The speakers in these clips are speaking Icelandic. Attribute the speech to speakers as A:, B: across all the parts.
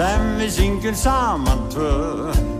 A: sem við syngjum saman tvö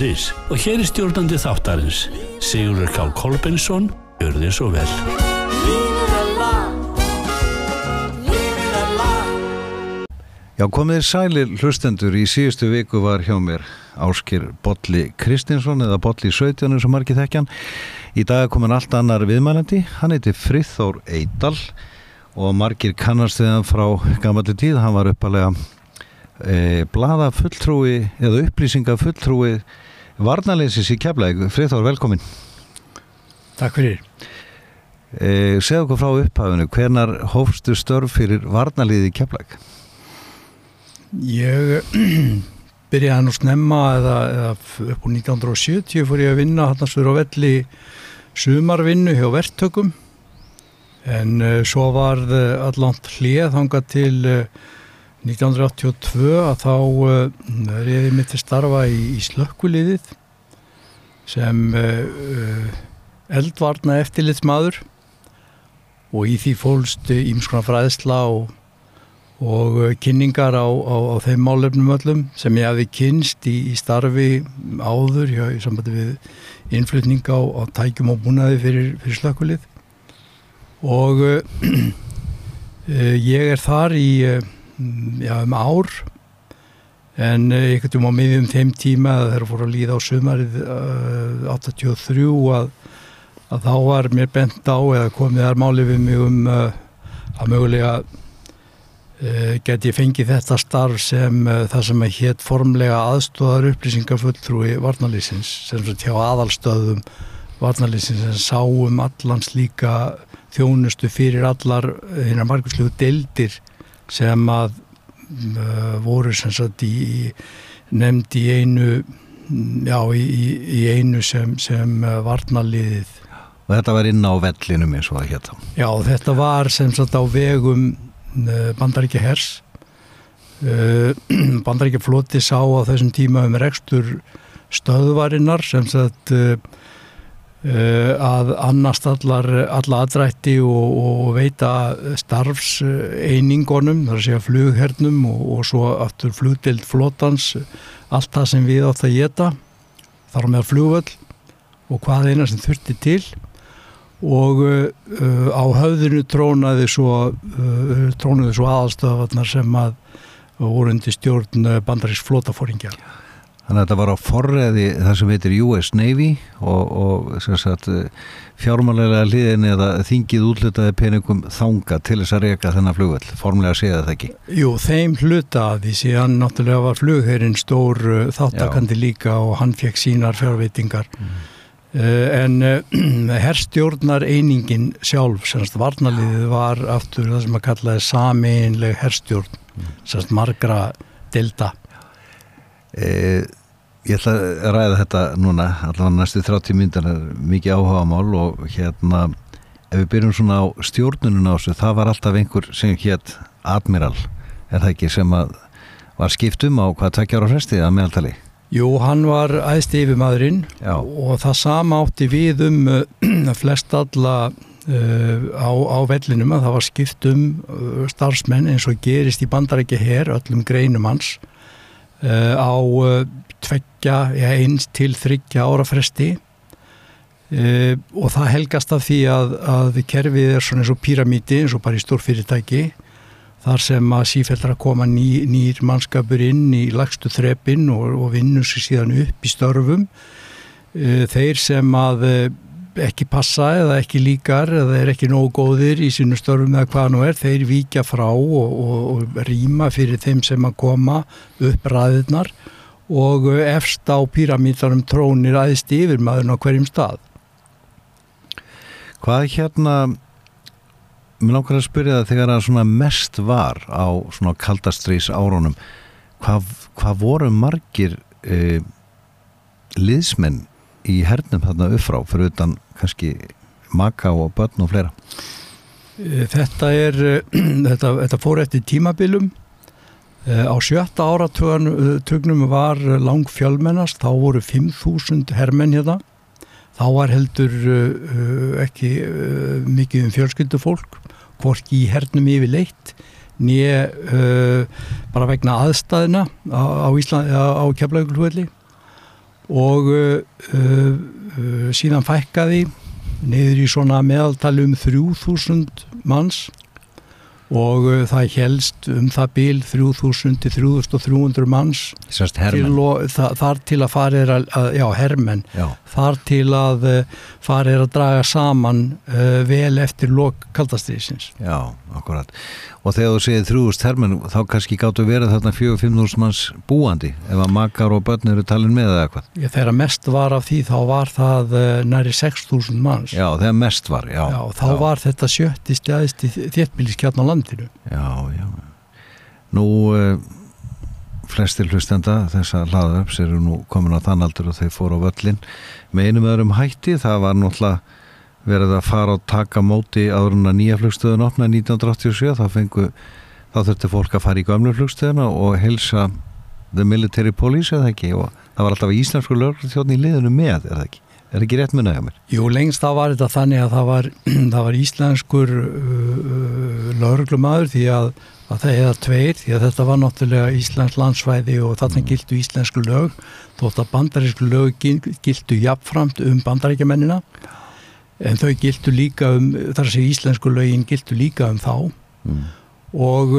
B: hótelbókunu.is og hér er stjórnandi þáttarins Sigurður K. Kolbensson Gjör þið svo vel.
C: Já, komið sælir hlustendur. Í síðustu viku var hjá mér Áskir Bolli Kristinsson eða Bolli 17 eins og margir þekkjan. Í dag komin allt annar viðmælandi, hann heiti Frithór Eidal og margir kannast þegar frá gammalli tíð, hann var uppalega e, blada fulltrúi eða upplýsinga fulltrúi varnaleysis í keflæg. Frithór, velkomin.
D: Takk fyrir.
C: E, segðu okkur frá upphafinu, hvernar hófstu störf fyrir varnaliði í keflæg?
D: Ég byrjaði nú snemma eða, eða upp úr 1970 fór ég að vinna hann að sver á velli sumarvinnu hjá verktökum en uh, svo var uh, allant hlið þanga til uh, 1982 að þá uh, reyði mitt til starfa í, í slökkuliðið sem uh, uh, eldvarna eftirlitsmaður og í því fólst ímskona fræðsla og og kynningar á, á, á þeim málefnum öllum sem ég hafi kynst í, í starfi áður hjá, í sambandi við innflutning á, á tækjum og búnaði fyrir, fyrir slökkulið og uh, ég er þar í uh, já, um ár. En uh, einhvern veginn á miðjum þeim tíma þegar fór að líða á sumarið uh, 83 að, að þá var mér bent á eða komið þar máli við mig um að mögulega Uh, get ég fengið þetta starf sem uh, það sem að hétt formlega aðstóðar upplýsingafulltrúi varnalýsins sem svo tjá aðalstöðum varnalýsins sem sáum allans líka þjónustu fyrir allar hérna margurslegu deildir sem að uh, voru sem sagt í nefnd í einu já í, í einu sem, sem varnalýðið
C: Og þetta var inn á vellinum eins og það þá.
D: Já þetta var sem sagt á vegum bandaríkja hers bandaríkja floti sá á þessum tíma um rekstur stöðvarinnar sem sagt að annast allar alla aðrætti og, og veita starfseiningunum þar segja flughernum og, og svo aftur flugdild flotans allt það sem við átt að geta þar með flugvöld og hvað eina sem þurfti til og uh, á höfðinu trónaði svo, uh, trónaði svo aðalstöðavarnar sem að voru undir stjórn bandaríks flótafóringjar.
C: Þannig að þetta var á forræði það sem heitir US Navy og, og fjármálega hliðin eða þingið útlutaði peningum þanga til þess að reyka þennan flugvöld. Formlega séða það ekki?
D: Jú, þeim hluta að því síðan náttúrulega var flugherrin stór þáttakandi Já. líka og hann fekk sínar fjárveitingar. Mm. Uh, en uh, herstjórnar einingin sjálf, semst varnaliðið var aftur það sem að kallaði sameinleg herstjórn, mm. semst margra delta
C: eh, Ég ætla að ræða þetta núna, allavega næstu 30 myndar mikið áhuga mál og hérna ef við byrjum svona á stjórnunum á þessu, það var alltaf einhver sem hétt Admiral, er það ekki sem að var skiptum á hvað tvekjar á frestið að meðaltali?
D: Jú, hann var æðst yfirmadurinn og það sama átti við um uh, flest alla uh, á, á vellinum að það var skipt um uh, starfsmenn eins og gerist í bandarækja hér, öllum greinum hans uh, á uh, tveggja, ja, eins til þryggja ára fresti. Uh, og það helgast af því að, að kerfið er svona eins og píramíti eins og bara í stórfyrirtæki þar sem að sífældra koma ný, nýr mannskapur inn í lagstu þrepin og, og vinnur sér síðan upp í störfum. Þeir sem að ekki passa eða ekki líkar eða er ekki nógu góðir í sínu störfum eða hvað nú er, þeir víkja frá og, og, og rýma fyrir þeim sem að koma upp ræðirnar og efst á píramítarum trónir aðeins yfir maðurinn á hverjum stað
C: Hvað hérna mér langar að spyrja það þegar það mest var á svona kaldastrís árunum hvað, hvað voru margir uh, liðsmenn í hernum þarna uppfrá fyrir utan kannski maka og börn og fleira
D: Eh, Þetta er, eh, þetta, þetta fór eftir tímabilum. Eh, Á sjötta áratugnum var lang fjölmennast, þá voru 5.000 hermenn hérna. Þá var heldur uh, ekki mikið um fjölskyldufólk, hvorki í hernum yfir leitt, nýja bara vegna aðstæðina á, á, keflaugulhulli og síðan fækkaði niður í svona meðaltali um 3000 manns og uh, það helst um það bil 3000 til 3300 manns til og, þa þar til að fara er að, að já, hermenn,
C: Já,
D: þar til að uh, fara er að draga saman uh, vel eftir lok kaldastriðsins.
C: já, akkurat. Og þegar þú segir þrjúðust hermenn þá kannski gáttu verið þarna 4-5 manns búandi ef að makar og börn eru talin með eða eitthvað.
D: Ég, þegar mest var af því þá var það uh, næri 6000 manns.
C: Já, þegar mest var, já.
D: Já, þá var þetta sjötti stjæðist í þéttbíliskjarn á landinu.
C: Já, já Nú uh, flestir hlustenda þessa hlaðaröps eru nú komin á þann aldur og þeir fóru á völlin með einum öðrum hætti, það var náttúrulega verið að fara og taka móti áður en að nýja flugstöðun opnaði 1987 þá fengu, þá þurfti fólk að fara í gömlu flugstöðuna og helsa the military police eða ekki og það var alltaf íslensku lögurþjóðn í liðinu með, er það ekki? Er ekki rétt munið hjá mér?
D: Jú, lengst þá var þetta þannig að það var, það var íslenskur uh, uh, lauruglumæður því að, að það eða tveir því að þetta var náttúrulega íslensk landsvæði og þarna gildu íslensku lög þótt að bandarísku lög gil- gildu jafnframt um bandaríkjamennina en þau gildu líka um þar að segja íslensku lögin gildu líka um þá
C: Mm.
D: og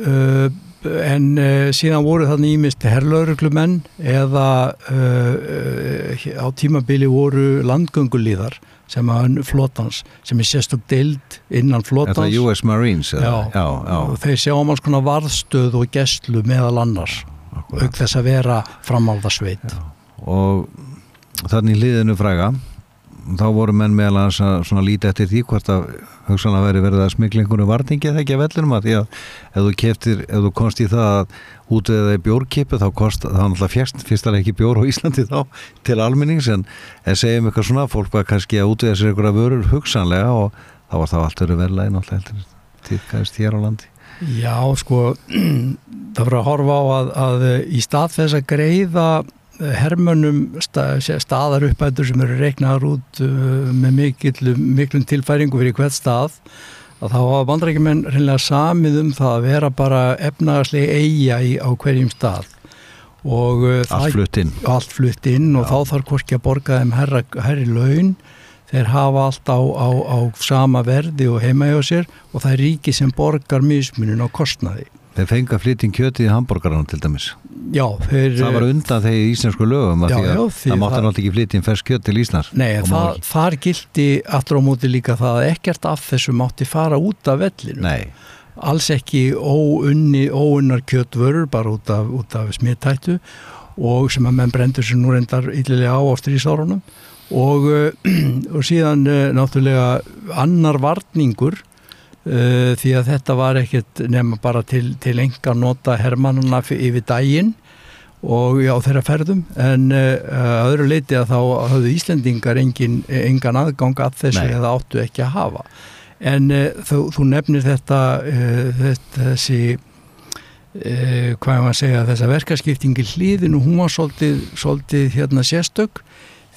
D: uh, en uh, síðan voru þannig ímist herrlauruglumenn eða uh, á tímabili voru landgöngulíðar sem að flotans sem er sérstök deild innan
C: Er
D: flotans
C: það US Marines? eða?
D: Já.
C: já, já,
D: þeir sjá um alls konar varðstöð og gestlu meðal annars auk þess að vera framáldarsveit
C: og þannig liðinu fræga þá voru menn meðal að svona líti eftir því hvort að hugsanlega veri verið að smikla einhvern varningi eða ekki að vellinum að því að ef þú keftir, ef þú komst í það að út eða í bjórkipu þá kost þá náttúrulega fjast, fyrst alveg ekki bjór á Íslandi þá til almennings en, en segjum eitthvað svona, fólk var kannski að út eða sér einhverja vörur hugsanlega og þá var þá allt verið verðlega náttúrulega tíðkæðist hér á landi.
D: Já, sko það voru að horfa á að, að í stað þess að greiða hermönum sta, staðar uppættur sem eru reiknaðar út uh, með mikil, miklum tilfæringu fyrir hvert stað að þá hafa bandrækjumenn reynilega samið um það að vera bara efnagaslega eiga í, á hverjum stað. Og uh,
C: allt flutt inn.
D: allt flutt inn og
C: Já.
D: þá þarf hvorki að borga þeim herra, herri laun. Þeir hafa allt á, á, á sama verði og heima hjá sér og það er ríki sem borgar mismunin á kostnaði.
C: Þeir fengi að flytja inn kjötið í hambúrgaranum til dæmis
D: Já, þeir
C: það var undan þegar íslensku lögum
D: Já, já,
C: það mátti náttúrulega ekki flytja inn fersk kjöt til Íslands.
D: Nei, það, þar gildi aftur á móti líka það að ekkert af þessu mátti fara út af vellinu
C: Nei,
D: alls ekki óunni, óunnar kjötvörur bara út af, af smittættu og sem að menn brendur sér nú reyndar yllilega á á strísárunum og, uh, og síðan uh, náttúrulega annar varningur uh, því að þetta var ekkert nema bara til, til enga nota hermannuna yfir daginn og já þeirra ferðum. En uh, öðru leiti að þá hafðu Íslendingar engin, engan aðgang að þessu
C: Nei.
D: eða áttu ekki að hafa. En uh, þú, þú nefnir þetta, uh, þetta þessi hvað er maður að segja þessa verkaskiptingi hliðin og hún var svolítið, svolítið hérna sérstök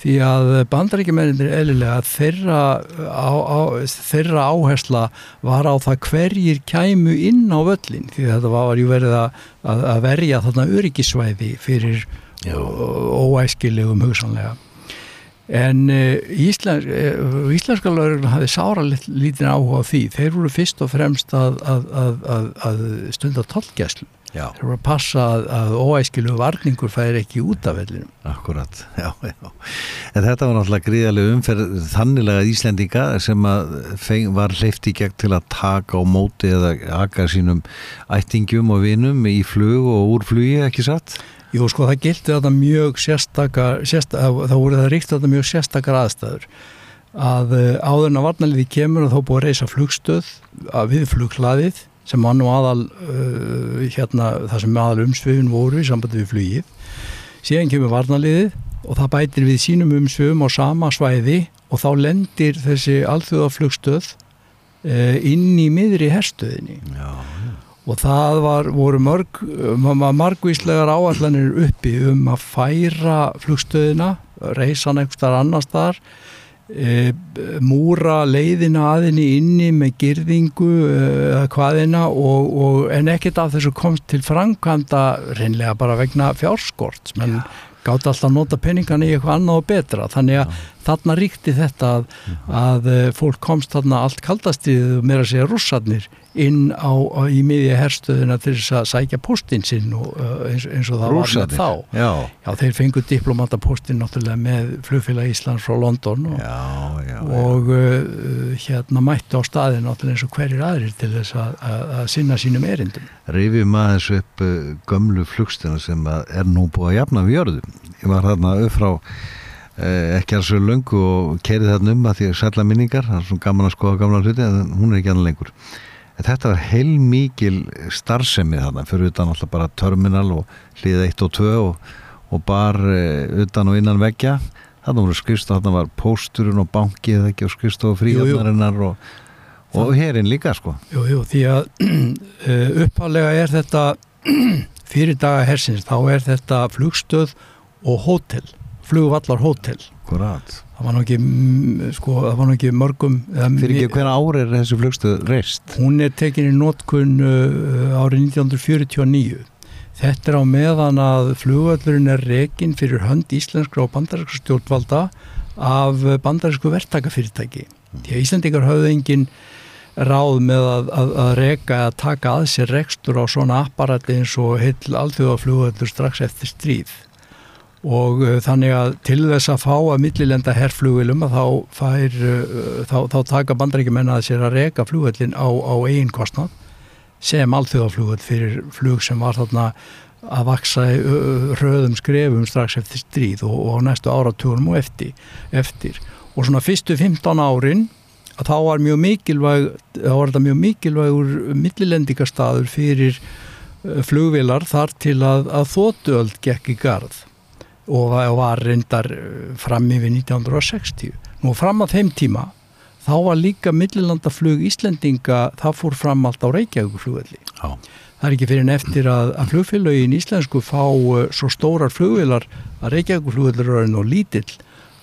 D: því að bandaríkjumennir eðlilega þeirra, á, á, þeirra áhersla var á það hverjir kæmu inn á völlin því þetta var ju verið að, að, verja þarna öryggisvæði fyrir óæskilegum hugsanlega. En uh, Íslensk, uh, íslenska lögur hafði sára lítinn áhuga á því. Þeir voru fyrst og fremst að, að, að, stunda tollgæslu
C: já,
D: þeir voru að passa að, að óæskilu varningur færi ekki út af vellinum
C: akkurat já, já. En þetta var náttúrulega gríðarlega umferð þannilega Íslendinga sem að feng, var hleyft í gegn til að taka á móti eða aka sínum ættingum og vinum í flug og úr flugi, ekki satt?
D: Jú, sko, það gildi þetta mjög sérstakar, sérstakar það voru það ríkt þetta mjög sérstakar aðstæður að áður en að varnaliði kemur og þá búið að reysa flugstöð að við flughlaðið sem var nú aðal uh, hérna, það sem aðal umsvifin voru í sambandi við flugið. Síðan kemur varnaliðið og það bætir við sínum umsvifum á sama svæði og þá lendir þessi alþjóðaflugstöð uh, inn í miðri herstöðinni.
C: Já,
D: og það var, voru mörg, margvíslegar áallanir uppi um að færa flugstöðina, reysan þar annars þar, e, múra leiðina aðinni inni með girðingu eða hvaðina og, og, en ekkert af þessu komst til framkvæmda reynlega bara vegna fjárskort menn gátt alltaf að nota peningana í eitthvað annað og betra. Þannig að þarna ríkti þetta að, að eh, fólk komst þarna allt kaldastrið og meira segja rússarnir inn á, á í miðja herstöðuna til þess að sækja postin sinn og, uh, eins, eins og það var
C: Rússarnir?
D: með þá
C: já,
D: Já, þeir fengu diplomatapostin náttúrulega með flugfélag Íslands frá London og,
C: já, já,
D: og uh, hérna mættu á staðin náttúrulega eins og hverjir aðrir til þess að, að, að sinna sínum erindum.
C: Rifjum aðeins upp gömlu flugstina sem er nú búið að jafna við jörðu. Ég var þarna upp frá ekki alls svo löngu og kerið þarna um að því að sætla minningar, það er svona gaman að skoða gamla hluti en hún er ekki annað lengur. En þetta var heilmikil starfsemi þarna, fyrir utan alltaf bara terminal og hlið 1 og 2 og, og bar uh, utan og innan veggja. Þarna voru skrifstof, þarna var pósturinn og bankið ekki og skrifstof fríhjöfnarinnar og, og herinn líka sko.
D: Jú, jú, því að uh, upphálega er þetta fyrir daga hersins, þá er þetta flugstöð og hótel, flugvallar hótel.
C: Akkurat.
D: Það var nú ekki, mm, sko, það var nú ekki mörgum...
C: Fyrir ekki hver ár er þessi flugstöð reist?
D: Hún er tekin í notkun uh, árið 1949. Þetta er á meðan að flugvöllurinn er rekin fyrir hönd íslenskra og bandarískra stjórnvalda af bandarísku verktakafyrirtæki. Því að Íslendingar höfðu engin ráð með að, að, að reka að taka að sér rekstur á svona apparati eins og heill alþjóðaflugvöllur strax eftir stríð og uh, þannig að til þess að fá að millilenda herrflugvilum að þá fær uh, þá, þá taka bandaríkjumenn að sér að reka flugvöllin á, á eigin kostnað sem alþjóðaflugvöll fyrir flug sem var þarna að vaksa í hröðum skrefum strax eftir stríð og, og næstu áratugunum og eftir, eftir. Og svona fyrstu 15 árin að þá var mjög mikilvæg þá var þetta mjög mikilvægur millilendingastaður fyrir flugvilar þar til að, að þóttuöld gekk í garð og var- reyndar uh, fram yfir 1960. Nú fram að þeim tíma þá var líka millilandaflug Íslendinga, það fór fram allt á Reykjavíkuflugvelli.
C: Já.
D: Það er ekki fyrir en eftir að, að flugfélögin íslensku fá uh, svo stórar flugvilar að Reykjavíkuflugvellur er nú lítill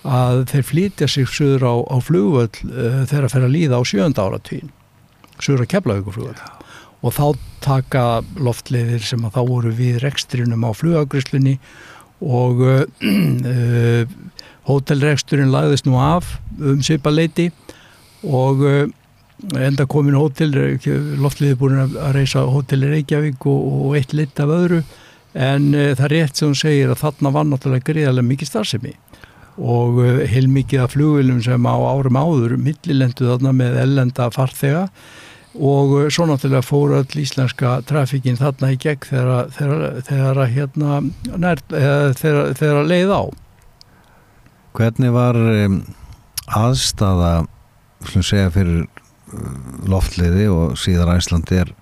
D: að þeir flytja sig söður á, á flugvöll uh, þegar að fer að líða á sjönda áratvín söður að Keflavíkuflugvöll og þá taka loftleiðir sem að þá voru við rekstrinum á flugagrislunni og uh, hótelreksturinn lagðist nú af um svipa-leiti og uh, enda komin hótel loftleiði búin að reysa hótel í Reykjavík og, og eitt lit af öðru. En uh, það er rétt sem hún segir að þarna var náttúrulega greiðarlega mikið starfsemi. Og heilmikið af flugvilum sem á árum áður millilendu þarna með ellenda farþega og uh, svo náttúrulega fór öll íslenska trafíkin þarna í gegn þegar, þegar, þegar, hérna, nær, eða, þegar, að leið á
C: Hvernig var um, aðstafa segja fyrir uh, loftleiði og síðar Æslandi er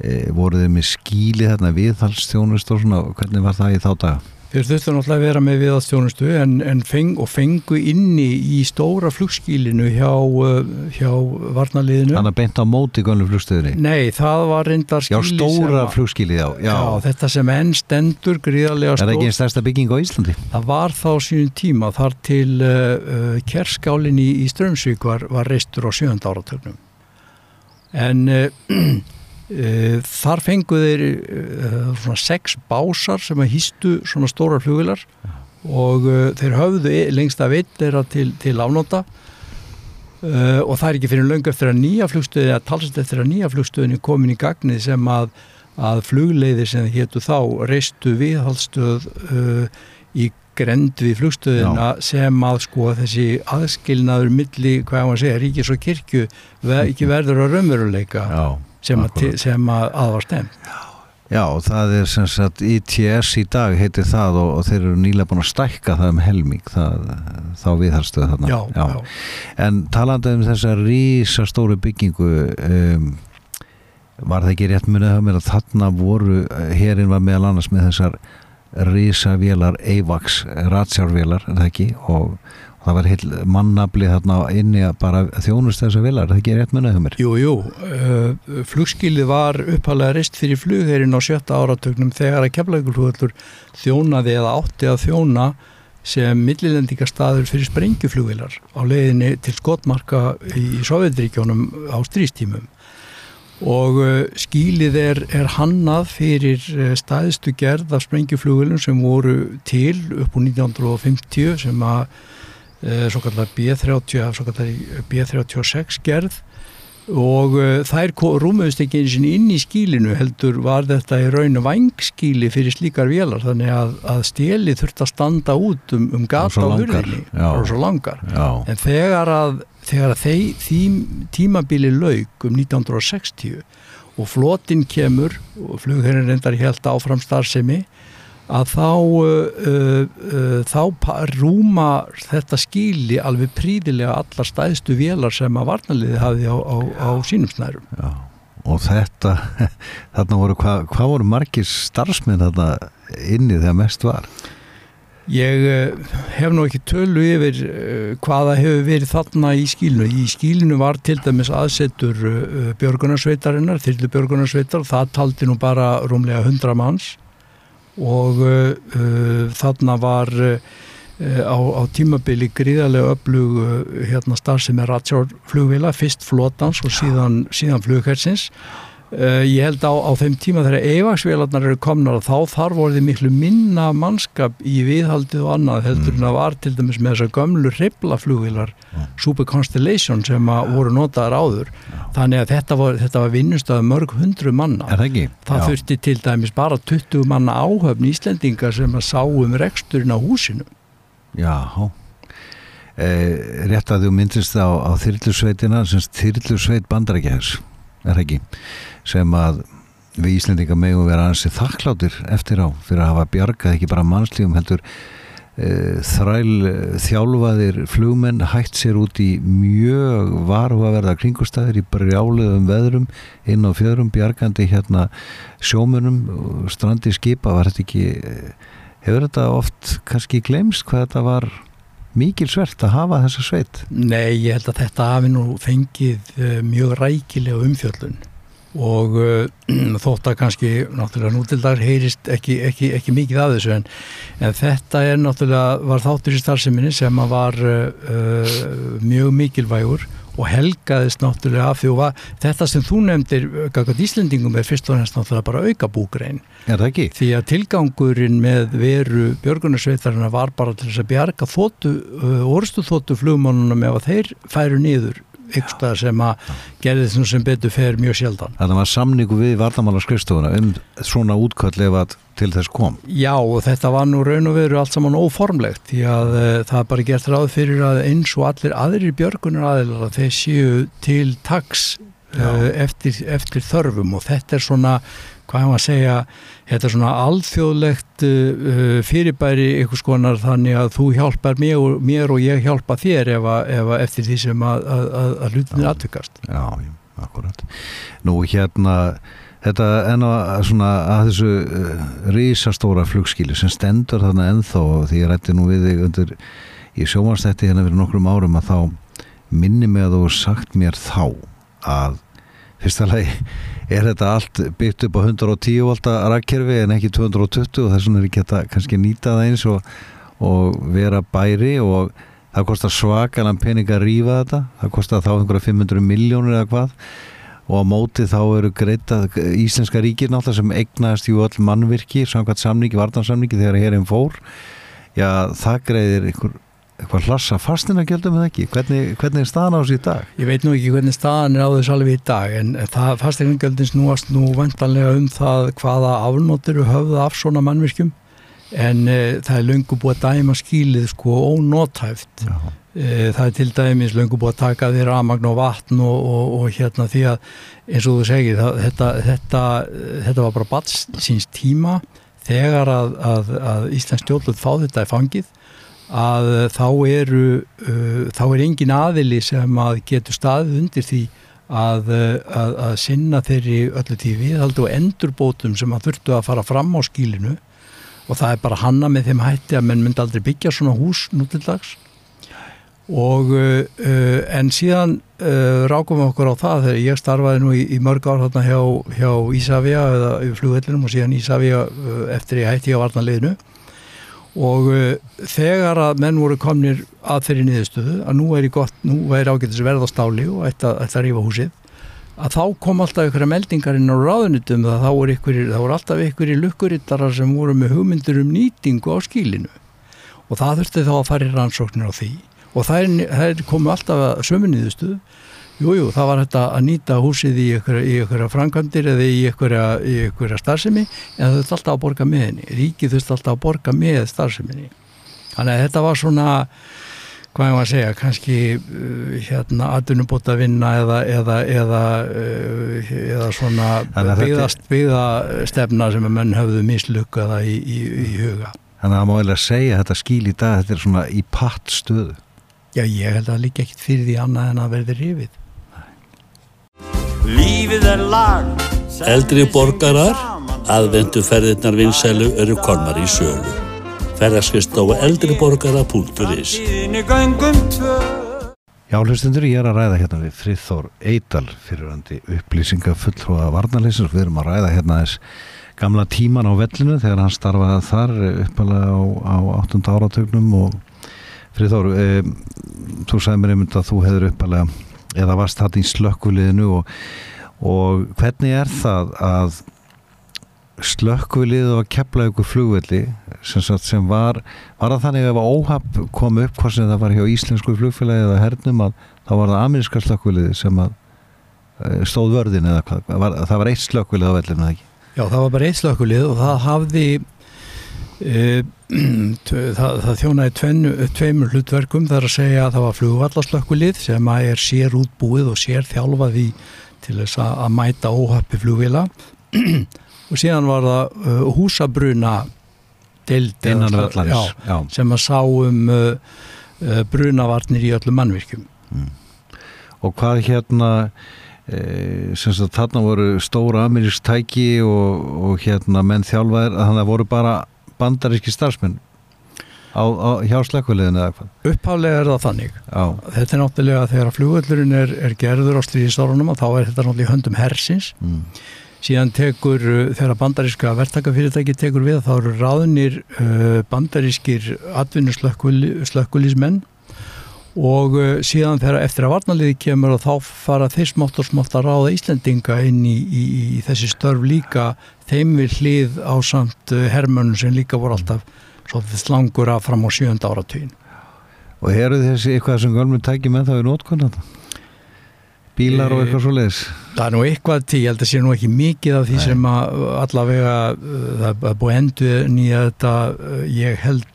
C: e, voruð þið með skíli þarna viðhalstjónust og svona hvernig var það í þá daga?
D: Þeir þurftu náttúrulega að vera með viðastjónustu en, en feng, fengu inni í stóra flugskílinu hjá, uh, hjá varnaliðinu.
C: Þannig að beint á móti gönnlu flugstöðinni
D: Nei, það var reyndar
C: Já,
D: skíli
C: stóra
D: sem,
C: flugskíli já, já.
D: Já, þetta sem enn stendur gríðarlega
C: Er það
D: stór.
C: ekki einn stærsta bygging á Íslandi?
D: Það var þá sínum tíma þar til uh, uh, kerskálin í, í Strömsvík var, var reistur á sjönda áratögnum. En uh, þar fengu þeir uh, svona sex básar sem að hýstu svona stóra flugilar og uh, þeir höfðu e- lengst af einn þeirra til, til afnóta og það er ekki fyrir löngu eftir að nýja flugstöði að talsast eftir að nýja flugstöðin er komin í gagnið sem að, að flugleiðir sem hétu þá reistu viðhaldstöð í grend við flugstöðina sem að sko þessi aðskilnaður milli, hvað að segja, ríkis og kirkju ekki verður að raunveruleika.
C: Já,
D: sem, að, sem að, að var stemt.
C: Já, það er sem sagt ITS í dag heitir það og, og þeir eru nýlega búin að stækka það um helming það, þá viðhalstöð þarna
D: Já, já.
C: En talandi um þessa rísa stóru byggingu um, var það ekki rétt munið að þarna voru, herin var meðal annars með þessar risavélar Eivax, ratsjárvélar er það ekki og það var heil mannabli þarna inni að bara þjónust þessar vélar, er það ekki rétt munið að mér?
D: Jú, jú, uh, flugskilið var uppalega reist fyrir flugherinn á sjötta áratögnum þegar að keflaugulhullur þjónaði eða átti að þjóna sem millilendingastaður fyrir sprengjuflugvilar á leiðinni til skotmarka í Sovjetríkjónum á strístímum og uh, skílið er, er hannað fyrir uh, staðistu gerð af sprengjuflugvilum sem voru til upp úr 1950 sem að uh, svo kallar B30 svo kallar B36 gerð. Og uh, þær rúmuðust ekki einu sinni inn í skílinu heldur var þetta í raun vangskíli fyrir slíkar vélar. Þannig að, að steli þurft að standa út um, um gata
C: langar,
D: hurðinni. og svo langar.
C: Já,
D: en þegar að, þegar að þeir, þím, tímabili lauk um 1960 og flotin kemur og flugherrin reyndar helt áfram starfsemi að þá uh, uh, uh, þá rúma þetta skíli alveg príðilega allar stæðstu vélar sem að varnaliði hafi á, á, á sínum snærum.
C: Já og þetta, þarna voru hvað hva voru margir starfsmenn þarna inni þegar mest var?
D: Ég uh, hef nú ekki tölu yfir uh, hvaða hefur verið þarna í skílinu. Í skílinu var til dæmis aðsetur uh, björgunarsveitarinnar, þyrlu björgunarsveitar, það taldi nú bara rúmlega 100 manns og uh, uh, þarna var uh, á, á tímabili gríðarlega öflug uh, hérna starf sem er ratsjárflugvila, fyrst flotans og síðan, síðan flughersins. Uh, ég held á, á þeim tíma þegar eivaksvélarnar eru komnar þá þarf orðið miklu minna mannskap í viðhaldið og annað heldur en að var til dæmis með þessar gömlu hreiflaflugvilar Super Constellation sem að voru notaðar áður. Þannig að þetta var, var vinnustöð mörg hundru manna.
C: Það
D: það þurfti til dæmis bara 20 manna áhöfn Íslendinga sem að sá um reksturinn á húsinu.
C: Já, eh, rétt að þú myndist á, á þyrlusveitina, semst þyrlusveit bandarækjahers, er það ekki, sem að við Íslendinga megum vera ansi þakkláttir eftir á fyrir að hafa bjargað ekki bara mannslífum heldur eh, þræl eh, þjálfaðir flugmenn hætt sér út í mjög varhugaverða kringustæðir í brjáluðum veðrum inn á fjöðrum bjargandi hérna sjómunum strandi skipa var þetta ekki eh, hefur þetta oft kannski glemst hvað þetta var mikil svert að hafa þessa sveit?
D: Nei, ég held að þetta hafi nú fengið mjög rækilega umfjöllun og uh, þótt að kannski náttúrulega nútildar heyrist ekki, ekki, ekki mikið af þessu en, en þetta er náttúrulega var þáttur í starfseminni sem að var uh, mjög mikilvægur og helgaðist náttúrulega af því og var, þetta sem þú nefndir gaggat Íslendingum er fyrst og næst náttúrulega bara auka búgrein
C: er það ekki?
D: því að tilgangurinn með veru björgunarsveitarina var bara til þess að bjarga þóttu, orðstu þóttu flugmannunum ef að þeir færu niður ykkur sem að gerði þessum sem betur fer mjög sjaldan.
C: að það var samningu við vardamála skrifstofuna um svona útköll ef að til þess kom.
D: Já og þetta var nú raun og veru allt saman óformlegt því að uh, það er bara gert ráð fyrir að eins og allir aðrir björgunar aðilar að þeir séu til taks uh, eftir, eftir þörfum. Og þetta er svona hvað hefum að segja, þetta er svona alþjóðlegt uh, fyrirbæri einhvers konar þannig að þú hjálpar mér og, mér og ég hjálpa þér ef að, ef að eftir því sem að, að, að, að hlutinir aðtökast.
C: Já, já, akkurat Nú hérna þetta enn að svona að þessu uh, risastóra flugskíli sem stendur þarna ennþá og því ég rætti nú við þig undir í sjómanstætti hérna fyrir nokkrum árum að þá minni mig að þú sagt mér þá að fyrsta lagi er þetta allt byggt upp á 110 volta rakkerfi en ekki 220 og þess vegna er ekki þetta kannski nýta það eins og, og vera bæri og það kostar svakalan pening að rífa þetta. Það kostar þá einhverja 500 miljónur eða hvað. Og á móti þá eru greita Íslenska ríkir náttúrulega sem egnaðist jú öll mannvirki samkvæmt samningi, vartansamningi þegar hérinn fór. Já það greiðir einhver eitthvað hlassa fastina gjöldum eða ekki? Hvernig, hvernig er staðan á þessu í dag?
D: Ég veit nú ekki hvernig staðan er á þessu alveg í dag en það fastegningjöldin snúast nú vantanlega um það hvaða afnóttir höfða af svona mannvirkjum en e, það er löngu búið að dæma skýlið sko ónótæft e, það er til dæmis löngu búið að taka þér amagn og vatn og, og, og hérna því að eins og þú segir það, þetta, þetta, þetta var bara bats síns tíma þegar að, að, að Íslands stjórnlut fá þetta í fangið að þá eru uh, þá er engin aðili sem að getur staðið undir því að, uh, að, að sinna þeirri öllu tíu viðhaldi og endurbótum sem að þurftu að fara fram á skílinu og það er bara hanna með þeim hætti að menn myndi aldrei byggja svona hús nú til dags. Og uh, en síðan uh, rákum við okkur á það þegar ég starfaði nú í, í mörg ár hérna hjá, hjá Ísafja eða flugvellinum og síðan Ísafja eftir ég hætti á varnaliðinu og uh, þegar að menn voru komnir að þeirri niðurstöðu að nú er í gott, nú er ágætis verð á stáli og að, að rífa húsið að þá kom alltaf ykkur meldingar inn á ráðunitum að þá voru, ykkur, þá voru alltaf ykkur í lukkurittarar sem voru með hugmyndur um nýtingu á skílinu og það þurfti þá að fara í rannsóknir á því. Og það, er, það er komu alltaf að sömunniðustu Jújú, það var þetta að nýta húsið í ykkur framkvæmdir eða í ykkur starfsemi en það þurfti alltaf að borga með henni. Ríkið þurfti alltaf að borga með starfseminni. Þannig að þetta var svona, hvað ég var að segja, kannski uh, hérna aðunubóta vinna eða, eða, eða, uh, eða svona byggðast byggðastefna sem að menn höfðu mislukkaða í, í, í huga.
C: Þannig að það má eiginlega segja að þetta skíl í dag, þetta er svona í patt stöðu.
D: Já, ég held að líka ekkit fyrir því annað en að verði rifið.
B: Eldri borgarar, aðvendu ferðirnar vinsælu eru kormar í sölu. Ferðarskist á eldriborgara.is
C: Já, hlustundur, ég er að ræða hérna við Friðþór Eidal fyrirandi upplýsingafulltrúa varnarleysins. Við erum að ræða hérna þess gamla tíman á vellinu þegar hann starfaði þar uppalega á, á 8. áratögnum og Friðþór, e, þú sagði mér einmitt að þú hefur uppalega eða varst þetta í slökkuliðinu og, og hvernig er það að slökkvilið og kepla ykkur flugvelli sem, sem var, var það þannig að ef óhapp kom upp hvort sem það var hjá íslensku flugfélagi eða hernum að þá var það ameríska slökkvilið sem að e, stóð vörðin eða hvað, var, það var eitt slökkvilið á vellinu, ekki?
D: Já, það var bara eitt slökkvilið og það hafði e, það, það þjónaði tveinu, tveimur hlutverkum þar að segja að það var flugvallaslökkvilið sem að er sér útbúið og sér þjálfað í til þess að, að mæta óhappi flugvila og síðan var það uh, húsabruna deild sem að sá um uh, uh, brunavarnir í öllum mannvirkjum.
C: Og hvað hérna e, sem sagt þarna voru stóra amerísk tæki og, og hérna menn þjálfaðir að þannig að voru bara bandaríski starfsmenn á, á, hjá slökkviliðinu eða hvað?
D: Upphaflega er það þannig.
C: Já,
D: þetta er náttúrulega þegar að flugvöllurinn er, er gerður á stríðisárunum og þá er þetta náttúrulega í höndum hersins.
C: Mm.
D: síðan tekur, uh, þegar bandaríska verktakafyrirtæki tekur við, þá eru ráðnir uh, bandarískir atvinnuslökkulísmenn og uh, síðan þegar eftir að varnaliði kemur og þá fara þeir smátt og smátt að ráða Íslendinga inn í, í, í þessi störf líka þeim við hlið á samt uh, hermönnum sem líka voru alltaf slangur af fram á sjönda áratugin.
C: og eru þessi eitthvað sem gölmur tæki með það í nótkunna bílar og
D: Eh,
C: eitthvað svo leiðis
D: Það er nú eitthvað til, ég held að sé nú ekki mikið af því
C: Nei.
D: sem að allavega það er búið endur nýja þetta ég held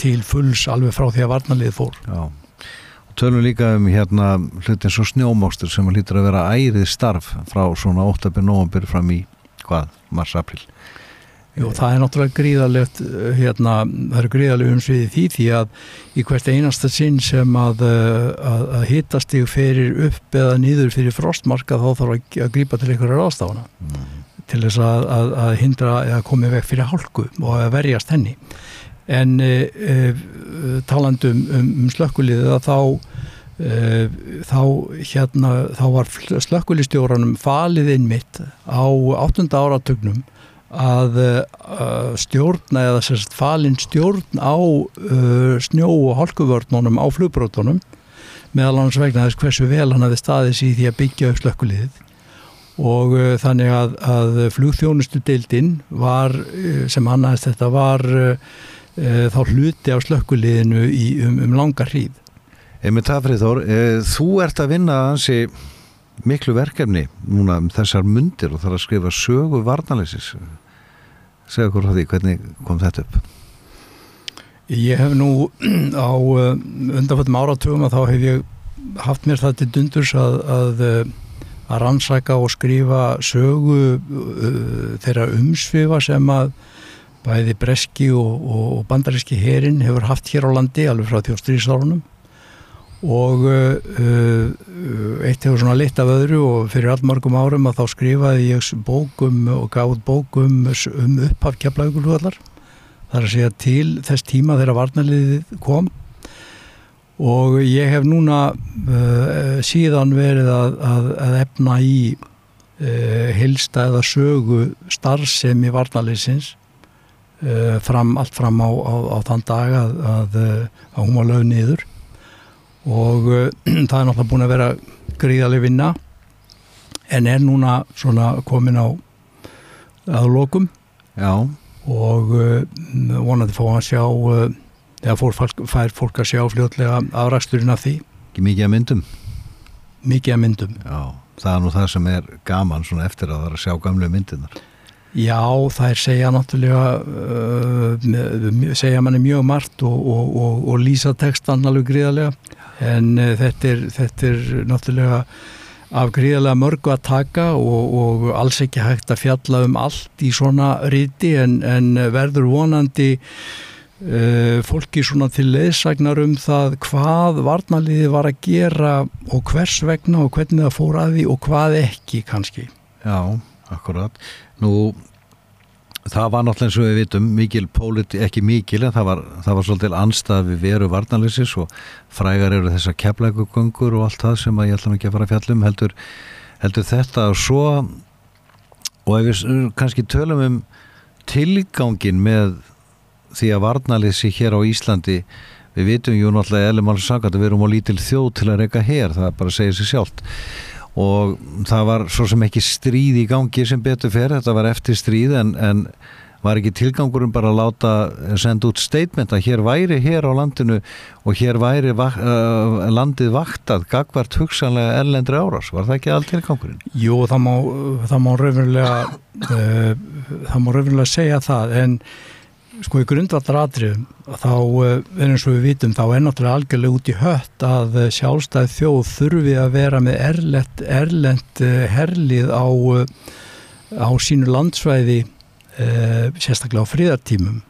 D: til fulls alveg frá því að varnalið fór.
C: Já tölum líka um hérna hluti eins og snjómókstur sem hlýtur að vera ærið starf frá svona 8. november fram í hvað, mars, april
D: Jú, það er náttúrulega gríðalegt hérna, það eru gríðaleg umsviði því því að í hvert einasta sinn sem að, uh, að, að hittast þig ferir upp eða niður fyrir frostmarka þá þarf að, að grípa til einhverja ráðstafana. Til þess að, að, að hindra eða komið veg fyrir hálku og að verjast henni en e, e, talandum um, um slökkuliðið að þá e, þá hérna þá var slökkulistjóranum falið innmitt á áttunda áratugnum að stjórna eða sérst falin stjórn á snjó og hálkuvörnunum á flugbrótunum meðal annars vegna þess hversu vel hann hafi staðið sér í því að byggja upp slökkuliðið og þannig að, að flugþjónustu deildin var, sem annaðist þetta var uh, þá hluti á slökkuliðinu í, um, um langa hríð.
C: Emil Tafriðþór, e, þú ert að vinna ansi miklu verkefni núna um þessar mundir og þarf að skrifa sögu varnalýsis segja okkur frá því, hvernig kom þetta upp?
D: Ég hef nú á uh, undanfættum áratugum að þá hef ég haft mér það til dundurs að, að, að rannsaka og skrifa sögu uh, þeirra umsvifa sem að bæði breski og, og bandaríski herin hefur haft hér á landi alveg frá þjóstrísárunum og uh, uh, eitt hefur svona lit af öðru og fyrir allmargum árum að þá skrifaði ég bókum og gáð bókum um upphaf keflaugulhugallar þar að segja til þess tíma þegar varnaliðið kom. Og ég hef núna uh, síðan verið að, að, að efna í uh, hilsta eða sögu starfsemi varnaliðsins fram, allt fram á, á, á þann dag að, að, að hún var lög niður. Og uh, það er náttúrulega búin að vera gríðarlega vinna en er núna svona komin á að lokum.
C: Já,
D: og vonandi fá að sjá eða fór, fær fólk að sjá fljótlega afræksturinn af því.
C: Ekki mikið að myndum?
D: Mikið að myndum.
C: Já, það er nú það sem er gaman svona eftir að það er að sjá gamlu myndinar
D: Já, það er segja náttúrulega uh, segja manni mjög margt og, og, og, og lýsa textan alveg gríðarlega. En uh, þetta, er, þetta er náttúrulega af gríðarlega mörgu að taka og alls ekki hægt að fjalla um allt í svona ríti en, en verður vonandi uh, fólki svona til leðsagnar um það hvað varnaliði var að gera og hvers vegna og hvernig það fór að því og hvað ekki kannski.
C: Já, akkurat. Nú, það var náttúrulega eins og við vitum mikil póliti, ekki mikil en það var, það var svolítið anstað við veru varnalyssis og frægar eru þessar keflækugöngur og allt það sem ég ætla ekki að fara að fjallum heldur, heldur þetta og svo og ef við kannski tölum um tilgangin með því að varnalyssi hér á Íslandi við vitum jú náttúrulega eða maður sagt að við erum á lítil þjóð til að reyka hér, það bara segir sér sjálft og það var svo sem ekki stríð í gangi sem betur fer þetta var eftir stríð en, en var ekki tilgangurum bara að láta senda út statement að hér væri hér á landinu og hér væri vak, uh, landið vaktað gagvart hugsanlega erlendri árás var það ekki all tilgangurinn?
D: Jú, það má, það má raunverulega uh, það má raunverulega segja það en sko í grundvallar atriðum þá er eins og við vitum þá er náttúrulega algjörlega út í hött að sjálfstæð þjóð þurfi að vera með erlend, erlend herlið á, á sínu landsvæði sérstaklega á fríðartímum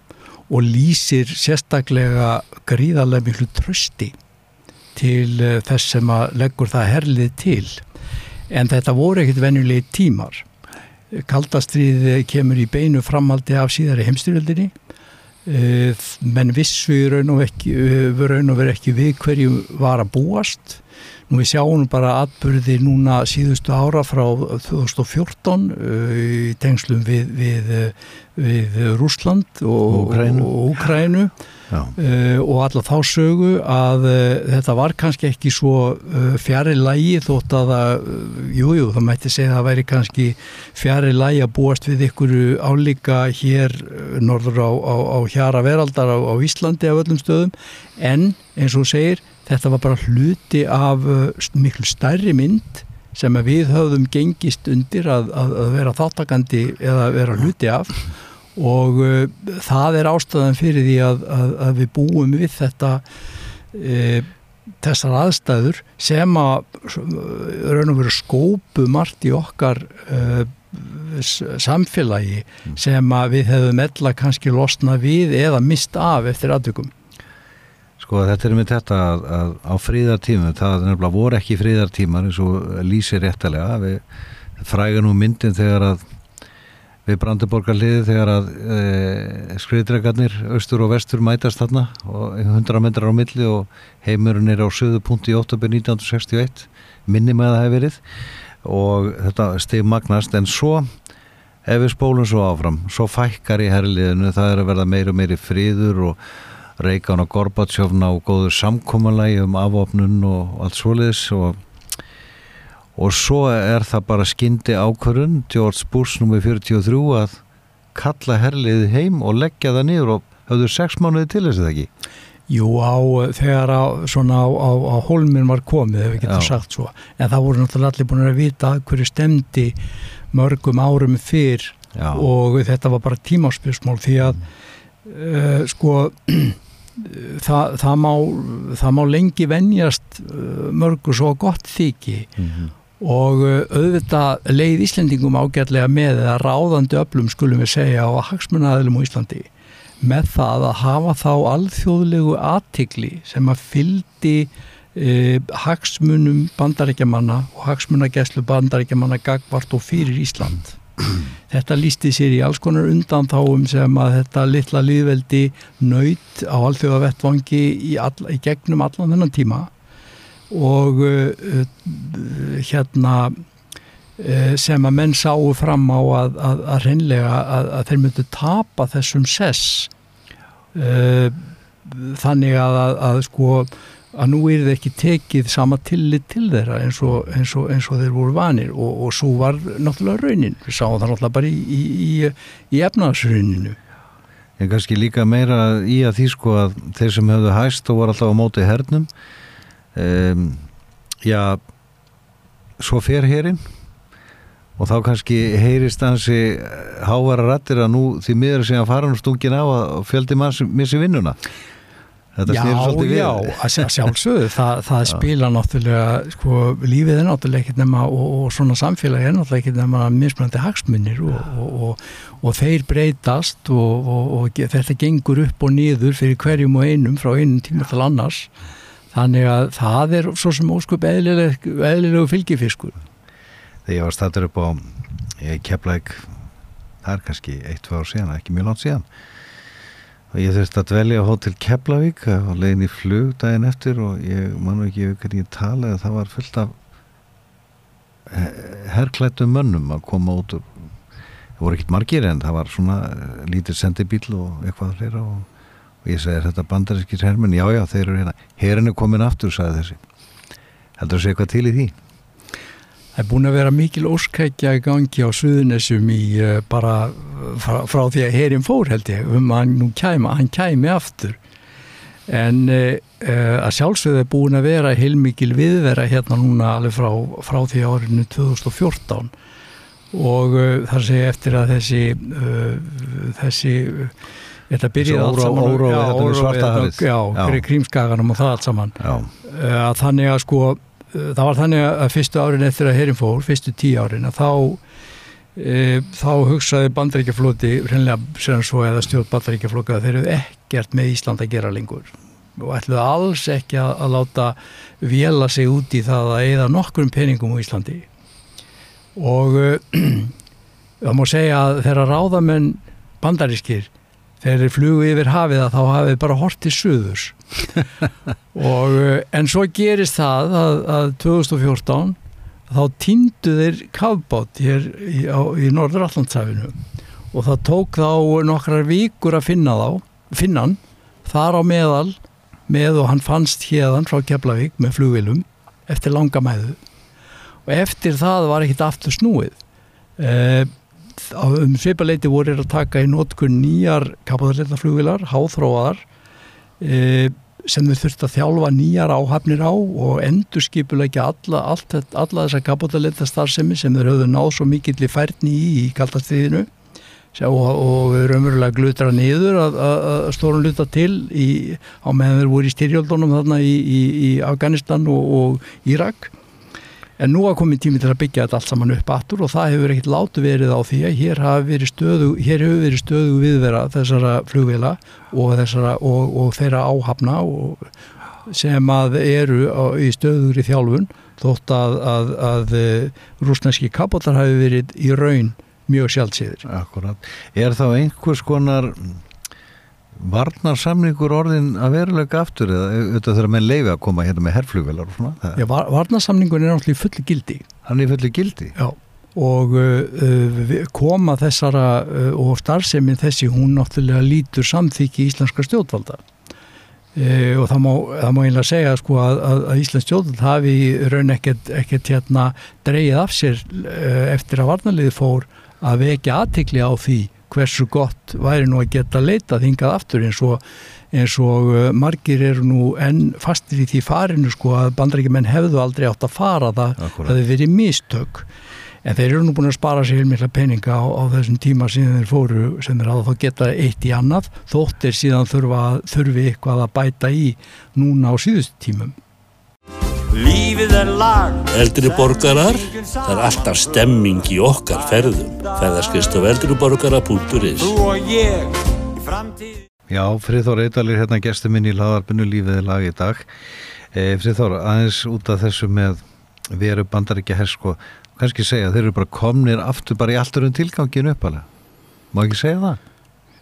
D: og lýsir sérstaklega gríðarlega miklu trösti til þess sem að leggur það herlið til. En þetta voru ekkit venjulegi tímar. Kaldastrið kemur í beinu framaldi af síðari heimstyrjöldinni menn vissu raun og, ekki, raun og veri ekki við hverju var að búast nú við sjáum bara atbyrði núna síðustu ára frá 2014 í tengslum við, við, við Rúsland og Úkrænu uh, og alla þá sögu að uh, þetta var kannski ekki svo uh, fjari lægi þótt að það, jújú, jú, það mætti segja að það væri kannski fjari lægi að búast við ykkur álíka hér norður á, á, á hjara veraldar á, á Íslandi af öllum stöðum. En eins og segir þetta var bara hluti af miklu stærri mynd sem við höfðum gengist undir að, að, að vera þáttakandi eða vera hluti af og uh, það er ástæðan fyrir því að, að, að við búum við þetta e, þessar aðstæður sem að raun og veru skópu margt í okkar e, samfélagi mm. sem að við hefum ella kannski losna við eða mist af eftir aðtökum
C: Sko þetta er með þetta að, að á fríðartíma það nefnilega voru ekki fríðartímar eins og lýsir réttalega við fræga nú myndin þegar að við Brandenborgarliði þegar að e, skriðdregarnir austur og vestur mætast þarna og 100 metrar á milli og heimurinn er á söðu punkt í 8. 1961 minni með að það hefur verið og þetta steg magnast en svo ef við spólum svo áfram svo fækkar í herrliðinu það er að verða meir og meiri friður og Reykján og Gorbatsjófna og góður samkómalagi um afopnun og allt svoleiðis og og svo er það bara skyndi ákvörun George Bush nr. 43 að kalla herlið heim og leggja það niður og hafður sex mánuði til þess að ekki
D: Jú, á, þegar á, svona á, á, á holminn var komið, getum Já. sagt svo en það voru náttúrulega allir búin að vita hverju stemdi mörgum árum fyrr Já. og þetta var bara tímáspjörsmál því að mm. uh, sko það, það, má, það má lengi venjast uh, mörgu svo gott þykki mm -hmm og uh, auðvitað leið Íslandingum ágætlega með eða ráðandi öflum skulum við segja á hagsmunnaðilum á Íslandi með það að hafa þá alþjóðlegu aðtikli sem að fyldi e, hagsmunum bandarækjamanna og hagsmunagæslu bandarækjamanna gagvart og fyrir Ísland. Þetta lísti sér í alls konar undan þáum sem að þetta litla liðveldi nöyt á alþjóða vettvangi í, all, í gegnum allan þennan tíma. Og uh, hérna uh, sem að menn sáu fram á að, að, að reynlega að, að þeir myndu tapa þessum sess. Uh, þannig að sko að nú er það ekki tekið sama tillit til þeirra eins og, eins og, eins og þeir voru vanir og, og svo var náttúrulega raunin, við sáum það náttúrulega bara í, í, í efnaðsrauninu
C: En kannski líka meira í að því sko að þeir sem höfðu hæst og voru alltaf á móti hernum um, já svo fer hérinn og þá kannski heyrist hansi hávara rættir að nú því miður sem að fara nú stungin á að fjöldi manns missi vinnuna
D: Þetta já, já, að sjálfsögðu, það, það spila náttúrulega, sko, lífið er náttúrulega ekkert nema og, og svona samfélagi er náttúrulega ekkert nema mismunandi hagsmunir og, og, og þeir breytast og þetta gengur upp og niður fyrir hverjum og einum frá einum tíma til annars, þannig að það er svo sem óskup eðlilegu fylgifiskur.
C: Þegar ég var statur upp á Keflæk, það er kannski eitt-tvö ár síðan, ekki mjög langt síðan, og ég þurfti að dvelja á hótel Keflavík og leiðin í flug daginn eftir og ég manu ekki yfir hvernig ég talaði það var fullt af herrklættum mönnum að koma út það voru ekkert margir en það var svona eh, lítið sendibíl og eitthvað fleira og, og ég segi þetta bandarískir hermin, já já þeir eru hérna. Herin er komin aftur, sagði þessi. Heldur segja eitthvað til í því
D: Það er búin að vera mikil óskækja í gangi á Suðunessum í uh, bara frá, frá því að herin fór held ég um að hann nú kæma, hann kæmi aftur. En uh, uh, að sjálfsögðu er búin að vera heilmikil viðvera hérna núna alveg frá, frá því árinu 2014 og þar segja eftir að þessi þessi þetta byrjaði allt saman
C: órói, já, órói,
D: já, já, krímskaganum og það allt saman. Að þannig að sko það var þannig að fyrstu árin eftir að herin fór, fyrstu tíu árin að þá e, þá hugsaði bandaríkjaflóti hreinlega sem svo eða stjórn bandaríkjaflóka þeir eru ekkert með Ísland að gera lengur og ætluði alls ekki að, að láta vela sig út í það að eða nokkur peningum á Íslandi. Og það má segja að þeirra ráðamenn bandarískir þegar þeir flugu yfir hafið að þá hafið bara hortið suðurs. Og eh, en svo gerist það að, að 2014 þá týndu þeir kafbátt hér í, í Norður-Allandshafinu og það tók þá nokkrar vikur að finna þá finnan, þar á meðal með og hann fannst hérðan frá Keflavík með flugvilum eftir langa mæðu. Og eftir það var ekkit aftur snúið. Eða um svipaleiti voru að taka í nótkunn nýjar kapotaleitaflugvilar, háþróaðar e, sem þau þurfti að þjálfa nýjar áhafnir á og endur skipulegja alla, alla, þessa kapotaleita starfsemi sem þau höfðu náð svo mikill í færni í í kaldastriðinu og, og raunverulega glutra niður að, að, að stórun luta til í, á meðan þau voru í styrjöldunum þarna í, í Afganistan og, og Írak En nú hafa komið tími til að byggja þetta allt saman upp aftur og það hefur ekkert látu verið á því að hér, verið stöðu, hefur verið stöðu viðvera þessara flugvila og, þessara, og, og þeirra áhafna sem að eru á, í stöður í þjálfun þótt að, að, að eh, rúsneski kapotar hafi verið í raun mjög sjálfsýðir.
C: Akkurat. Er þá einhvers konar Varnarsamningur orðin að verulega aftur eða auðvitað þurfa með leiði að koma hérna með herrflugvelar og svona?
D: Já, var, varnarsamningur er náttúrulega í fulli gildi.
C: Hann er í fulli gildi?
D: Já, og uh, koma þessara uh, og starfseminn þessi hún náttúrulega lítur samþykki íslenska stjórnvalda uh, og það má, það má einlega segja sko að, að, að Íslands stjórnvald hafi raun ekkert, ekkert hérna dreyið af sér uh, eftir að varnarliði fór að vekja aðtikli á því hversu gott væri nú að geta leita þingað aftur eins og, eins og uh, margir eru nú enn fastir í því farinu sko að bandrækjumenn hefðu aldrei átt að fara það Akkurat. það hefur verið mistök. En þeir eru nú búin að spara sér heilmikla peninga á, á þessum tíma síðan þeir fóru sem þeir hafa þá geta eitt í annað þóttir síðan þurfa, þurfi eitthvað að bæta í núna á síðust tímum
A: Lífið er lag
B: Eldri borgarar, það er alltaf stemming í okkar ferðum. Ferðarskist á eldriborgara.is
A: Þú og ég í framtíð
C: Já, Friðþór Eitalir hérna gestur minn í laðarbinu Lífið er lag í dag. e, Friðþór, aðeins út af þessu með veru bandaríkja hers sko, kannski segja að þeir eru bara komnir aftur bara í alltur um tilgangin uppalega má ekki segja það?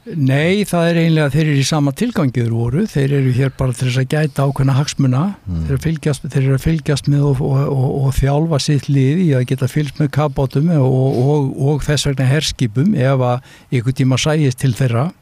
D: Nei, það er einlega þeir eru í sama tilgangiður voru, þeir eru hér bara til þess að gæta ákveðna hagsmuna,
C: Mm.
D: þeir, eru fylgjast, þeir eru að fylgjast með og, og, og, og þjálfa sitt lið í að geta fylgst með og, og þess vegna herskipum ef að ykkur tíma sæjist til þeirra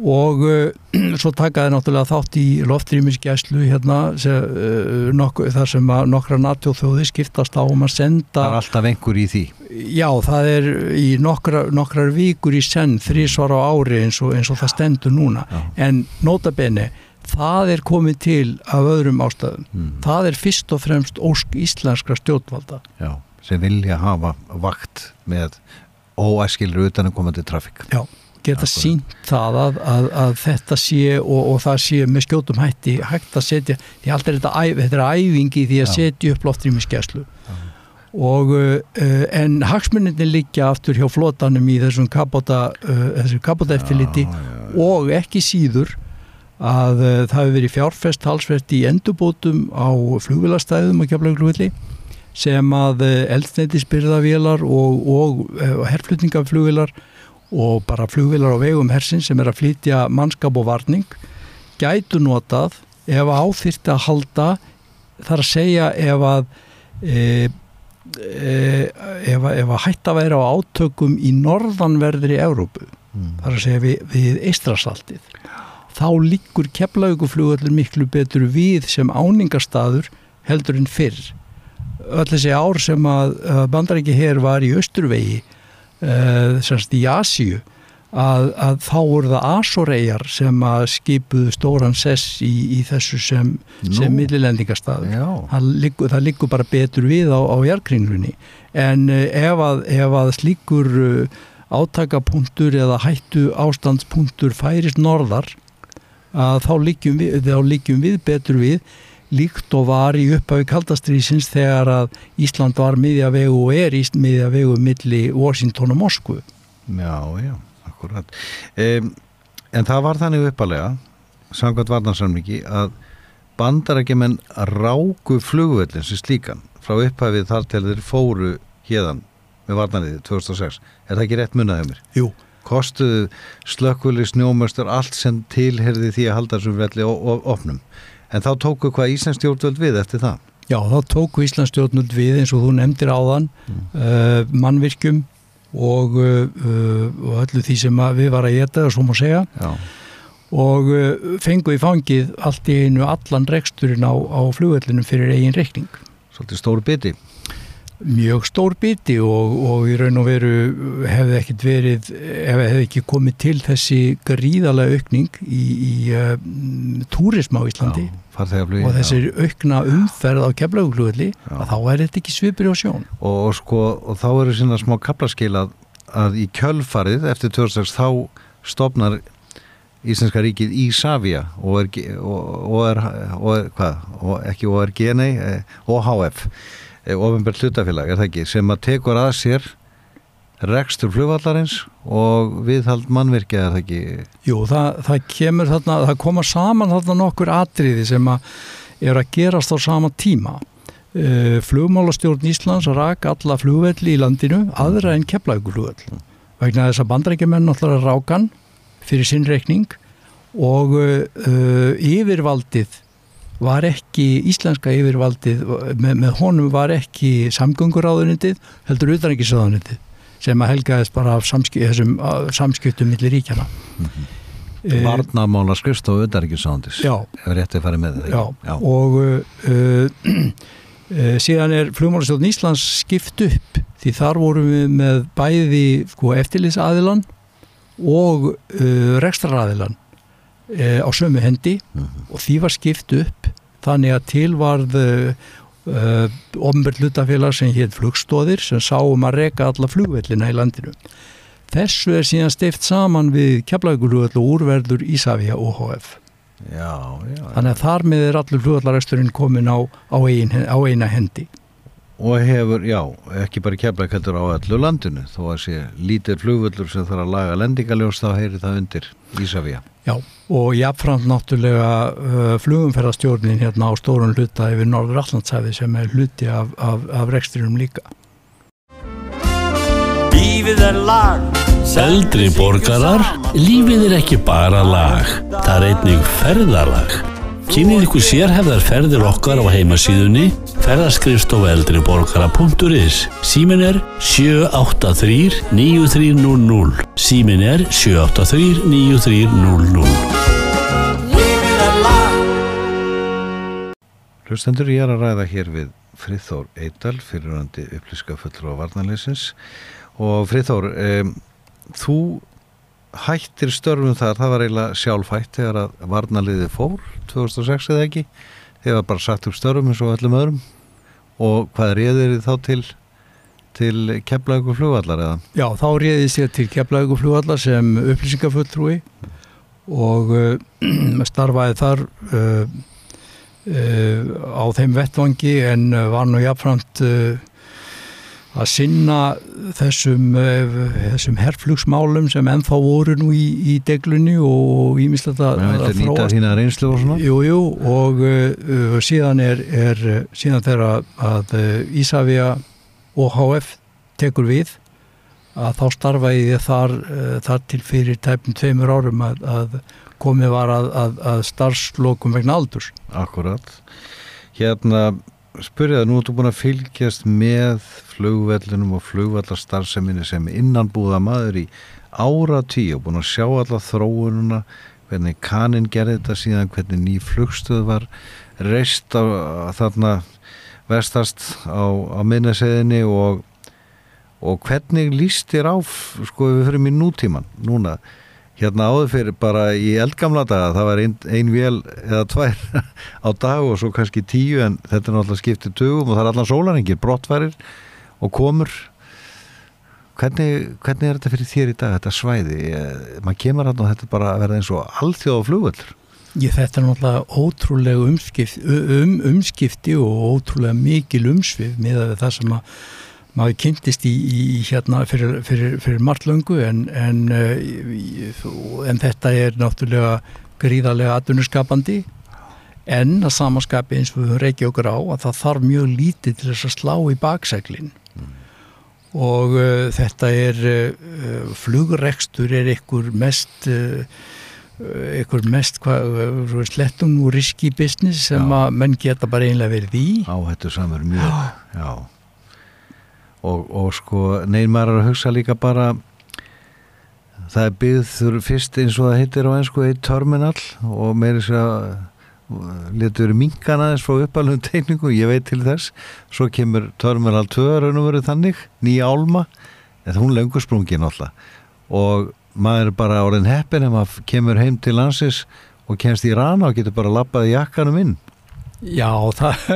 D: og uh, svo taka þeir náttúrulega þátt í loftrýmisgæslu hérna sem, uh, nokk, þar sem nokkra natjóþjóði skiptast á um að senda
C: Það er alltaf einhver í því
D: Já, það er í nokkra, nokkrar vikur í senn þrísvar á ári eins og, eins og það stendur núna.
C: Já.
D: En nota bene, það er komið til af öðrum ástæðum.
C: mm.
D: Það er fyrst og fremst ósk íslenskra stjórnvalda.
C: Já, sem vilja hafa vakt með óæskilur utan að koma til trafík
D: Já, geta sínt það að, að, að þetta sé og, og það sé með skjótum hætti hægt að setja, því allt er þetta, þetta er æfingi því að
C: Já.
D: setja upp loftrýmisgæslu. Og uh, en hagsmunninni liggja aftur hjá flotanum í þessum kapota, uh, þessu kapota eftirliti og ekki síður að uh, það hefur verið fjárfest talsvert í endurbótum á flugvélastæðum og kjaflaugluvilli sem að uh, eldsneitisbyrðavélar og, og uh, herflutningaflugvélar og bara flugvélar á vegum hersin sem er að flytja mannskap og varning gætu notað ef á þyrfti að halda þar að segja ef að e, e, ef, að- hætta að vera á átökum í norðanverðri Evrópu
C: mm.
D: þar að segja við, við eistrasaltið þá liggur keflauguflugallur miklu betur við sem áningarstaður heldur en fyrr öll þessi ár sem að, bandaræki hér var í Östurvegi semst í Asíu að, að þá voru það Asorejar sem að skipuðu stóran sess í, í þessu sem, sem
C: Já,
D: það liggur, það liggur bara betur við á, á jarkringlunni en uh, ef, að, ef að slíkur uh, átakapunktur eða hættu ástandspunktur færist norðar að þá liggjum við, við betur við líkt og var í upphafi kaldastrýsins þegar að Ísland var miðja vegu og er Ísland miðja vegu milli Washington og Moskvu.
C: Já, já, akkurat. Um, En það var þannig uppalega samkvæmt varnarsamlingi að bandarækjumenn ráku flugvöllin sem slíkan. Frá upphafið þar til þeir fóru hérðan með varnarliði 2006 er það ekki rétt munnaðið mér?
D: Jú,
C: kostuðu slökkvöli snjómöstur allt sem tilherði því að halda þessum velli og opnum en þá tóku hvað Íslands stjórnvöld við eftir það?
D: Já þá tóku Íslandsstjórnund við eins og þú nefndir áðan uh, mannvirkjum og, uh, og öllu því sem við var að geta svo má segja.
C: Já,
D: og uh, fengu í fangið allt í einu allan reksturinn á, á flugvellinum fyrir eigin reikning.
C: svolítið stór biti
D: Mjög stór biti og, og í raun og veru hefði ekkit verið, ef hefði ekki komið til þessi gríðalega aukning í, í uh, túrism á Íslandi
C: farþegaflugi
D: og þessi aukna umferð á keflaugflugvelli
C: Já.
D: að þá er þetta ekki svipur á sjón.
C: og, og sko, og þá eru sína smá kaplaskil að, að í kjölfarið eftir 2006 þá stopnar Íslenska ríkið í Savia og er, og, og er, og er hvað, og ekki ORG nei, eh, OHF ofinbært hlutafélag, er það ekki, sem að tekur að sér rekstur flugvallarins og viðhald mannvirkja, er það ekki
D: Jú, það, það kemur þarna, það koma saman þarna nokkur atriði sem að er að gerast á sama tíma. Uh, flugmálastjórn Íslands rak alla flugvelli í landinu, aðra en keflauguflugvell. Vegna þess að bandrækjumenn náttúrulega rákan fyrir sinn reikning og uh, yfirvaldið var ekki, íslenska yfirvaldið, með, með honum var ekki samgönguráðunitið, heldur utanrikiðsráðunitið sem að helgaðist bara af samskip, þessum samskiptum millir ríkjana. Eh,
C: varnamála skrifst og
D: Já,
C: ef rétti að fara með það.
D: Já,
C: já.
D: og uh, uh, síðan er flugmálastjórn Íslands skipt upp því þar vorum við með bæði sko, eftirlýsaðilan og uh, rekstraraðilan uh, á sömu hendi
C: Mhm.
D: og því var skipt upp þannig að til varð uh, uh, ofnbjörn hlutafélag sem hétt flugstóðir sem sáum að reka alla flugvellina í landinu. Þessu er síðan stift saman við keflaugulugall og úrverður Ísafja OHF.
C: já, já,
D: Þannig að þar með er allur flugvallaræsturinn komin á, á, ein, á eina hendi.
C: Og hefur, já, ekki bara keflæk heldur á öllu landinu þó að sé lítir flugvöllur sem þarf að laga lendingaljós þá heyri það undir Ísafía
D: Já, og jáfnframt náttúrulega uh, flugumferðarstjórnin hérna á stórun hluta yfir Norður Allandshæfi sem er hluti af, af, af reksturinnum líka.
A: Lífið er lag
B: Eldri borgarar, lífið er ekki bara lag, það er einnig ferðalag. Kynnið ykkur sérhefðar ferðir okkar á heimasíðunni ferðarskrifstof eldriborgara.is Símin er 783-9300 Símin er 783-9300
A: Lífið er lag
C: Hlustendur, ég er að ræða hér við Friðþór Eidal, fyrirhandi upplýska fullur á varnarleysins og Friðþór, um, þú hættir störfum þar, það var eiginlega sjálfhætt þegar að varnarliði fór 2006 eða ekki, þegar bara sagt upp störfum eins og öllum öðrum og hvað reyðir þið þá til til keflaðu flugvallar eða?
D: Já, þá réði sér til Keflavíku flugvallar sem upplýsingafulltrúi og uh, starfaði þar uh, uh, á þeim vettvangi en var nú jafnframt uh, að sinna þessum, uh, þessum herflugsmálum sem ennþá voru nú í, í deglunni og ímislegt að, að
C: og svona?
D: Jú, jú, og uh, síðan er, er síðan þegar að, Ísafja OHF tekur við að þá starfaði ég þar, uh, þar til fyrir tæpum tveimur árum að, að komið var að, að, að starfslokum vegna aldurs.
C: Akkurat. Hérna, spyrjaði, nú ertu búin að fylgjast með flugvellunum og flugvallarstarfseminni sem innanbúða maður í ára tíu og búin að sjá alla þróununa, hvernig kaninn gerði þetta síðan, hvernig ný flugstöð var reist á, þarna vestast á, á minnaseðinni og, og hvernig líst þér á, sko við fyrir mér nútíman, núna, hérna áður fyrir bara í eldgamla daga það var ein, ein vél eða tvær á dag og svo kannski tíu en þetta er náttúrulega skiptið tugum og það er allan sólaringir, brottværir og komur. Hvernig, hvernig er þetta fyrir þér í dag þetta svæði, Eh, maður kemur hann og þetta er bara að verða eins og alþjóða flugvöllur
D: Ég, þetta er náttúrulega ótrúlega umskipti, um, umskipti og ótrúlega mikil umsvið með það sem að maður kynntist í, í hérna fyrir, fyrir, fyrir margt löngu en, en, uh, en þetta er náttúrulega gríðarlega atvinnuskapandi. En að samaskapi eins og við höfum reykja okkur á að það þarf mjög lítið til þess að slá í bakseglin. Og uh, þetta er uh, flugrekstur er ykkur mest uh, ykkur mest slettum og riski business sem
C: Já.
D: að menn geta bara einlega verið í.
C: Áhættu samur mjög já. Og, og sko er að hugsa líka bara það er byggður fyrst eins og það heitir á einsku eitt terminal og meiri sér að letur minkana þess frá uppalum teikningu, ég veit til þess. Svo kemur terminal 2 raun og verið þannig, nýja álma en hún lengur sprungin alltaf og maður er bara orðin heppin ef maður kemur heim til landsins og kemst í rana og getur bara lappað jakkanum inn
D: Já, það,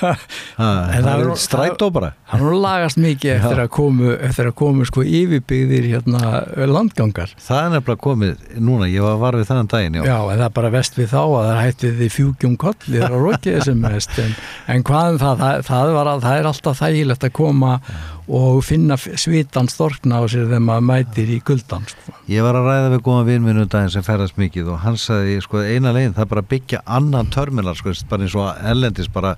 C: það
D: það
C: er strætó bara
D: hann er lagast mikið eftir að komu, eftir að komu sko yfirbyggðir hérna landgangar.
C: Það er nefnilega komið núna, ég var var við þannig daginn, já.
D: Já, en það er bara vest við þá að það hætt við því fjúkjum koll eða rokið sem mest en, en hvað um það, það, það, var, það er alltaf þægilegt að koma og finna svitan storkna á sér þegar maður mætir í kuldan sko.
C: Ég var að ræða við góðan vinnvinnu daginn sem ferðast mikið og hann sagði, sko, eina legin, það er bara að byggja annan terminal, sko, bara eins og ellendis, bara,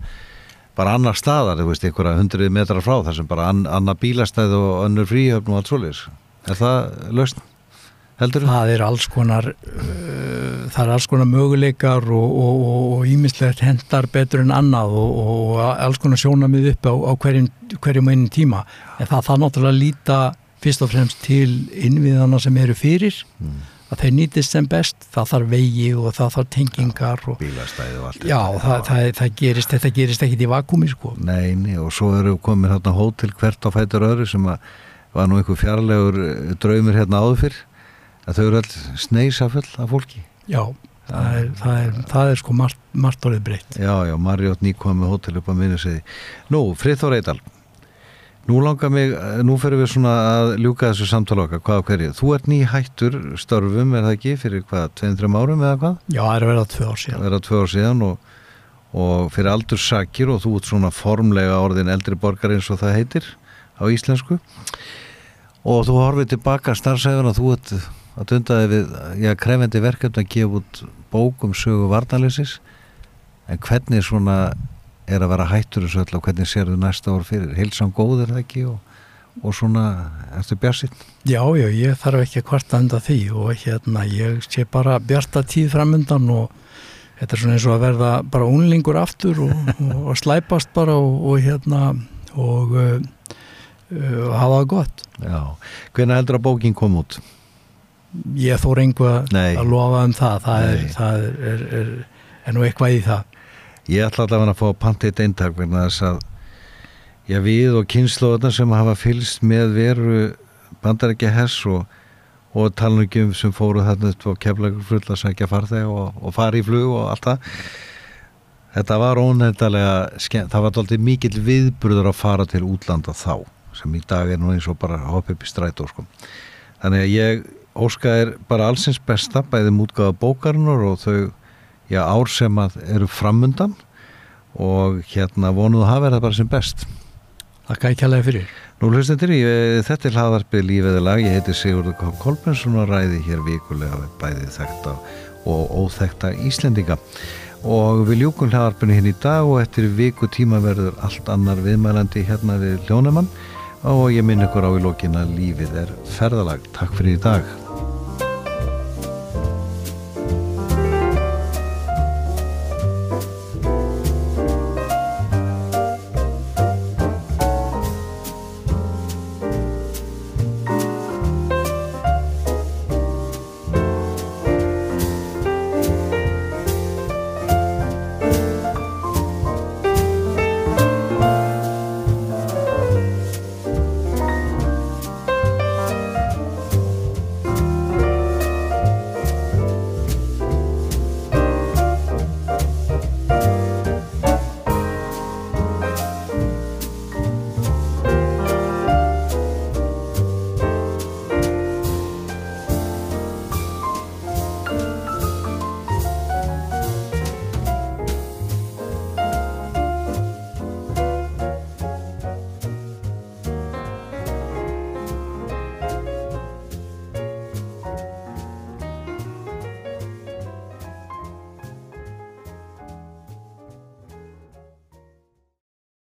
C: bara annar staðar, þú veist, einhverja hundruð metrar frá, þar sem bara an, annar bílastæð og önnur fríhöfn og allt svoleiðis. Er það lausn? Heldur þú?
D: það er alls konar uh, það er alls konar möguleikar og ímislegt hendar betur en annað og, og alls konar sjónamið upp á, á hverjum, hverjum einin tíma. En það það náttúrulega að líta fyrst og fremst til innviðana sem eru fyrir að þeir nýtist sem best. Það þarf vegi og það þarf tengingar og
C: Bílastæð og allt.
D: já, það, það, það gerist, þetta gerist ekkit í vakumi sko.
C: Nei, nei, og svo eru komin hérna hótel hvert á fætur öðru sem að var nú einhver fjarlægur eh, draumur hérna áður fyrr að þau eru all sneisaföll af fólki.
D: já, það er, það er, það er sko margt, margt orðið breytt
C: Já, já, Marriott nýkom með hótel upp á minni segi. Nú, Frithór Eidal Nú langar mig, eh, nú fyrir við svona að ljúka þessu samtala okkar, hvað á hverju Þú ert ný hættur störfum, er það ekki, fyrir hvað, 2-3 árum eða hvað?
D: já, það er að vera tvö ár síðan
C: að tvö ár síðan og, og fyrir aldursakir og þú ert svona formlega orðin eldri borgar eins og það heitir á íslensku og þú horfið tilbaka starfsæðuna þú ert að dundaði við já, krefendi verkefni að gefa út bókum sögu varnalýsis en hvernig svona er að vera hættur þessu öll og hvernig sér þú næsta ár fyrir? Heilsam góð er það ekki? Og, og svona eftir björnsinn
D: Já, já, ég þarf ekki að kvarta enda því og hérna, ég sé bara bjarta tíð framundan og þetta er svona eins og að verða bara unlingur aftur og, og, og slæpast bara og, og hérna og uh, uh, hafa það gott.
C: Já, hvernig heldur að bókin kom út?
D: Ég þór einhver
C: Nei.
D: að lofa um það, það, er, það er, er, er, er nú eitthvað í það.
C: Ég ætla allavega að fá að panta eitt eintak vegna þess að já, við og kynnslóðuna sem hafa fylgst með veru bandarækja hess og, og talningum sem fóru þarna upp á keflagur full að sækja farþeg og, og fara í flug og allt það þetta var ónefndalega það var alltaf mikill viðburður að fara til útlanda þá sem í dag er nú eins og bara að hoppa upp í strætó sko. þannig að ég óska er bara allsins besta bæði mútgáða bókarinnar og þau já, ár sem að eru framundan og hérna vonuðu að hafa það bara sem best
D: Þakka ekki alveg fyrir.
C: Nú hlustendur, ég, þetta er hlaðarpið lífiði lag, ég heiti Sigurður K. Kolbjörnsson og ræði hér vikulega við bæði þekta og óþekta Íslendinga og við ljúkum hlaðarpinu hérna í dag og eftir viku tíma verður allt annar viðmælandi hérna við hljónumann og ég minn ykkur á í lókin að lífið er ferðalag. Takk fyrir í dag.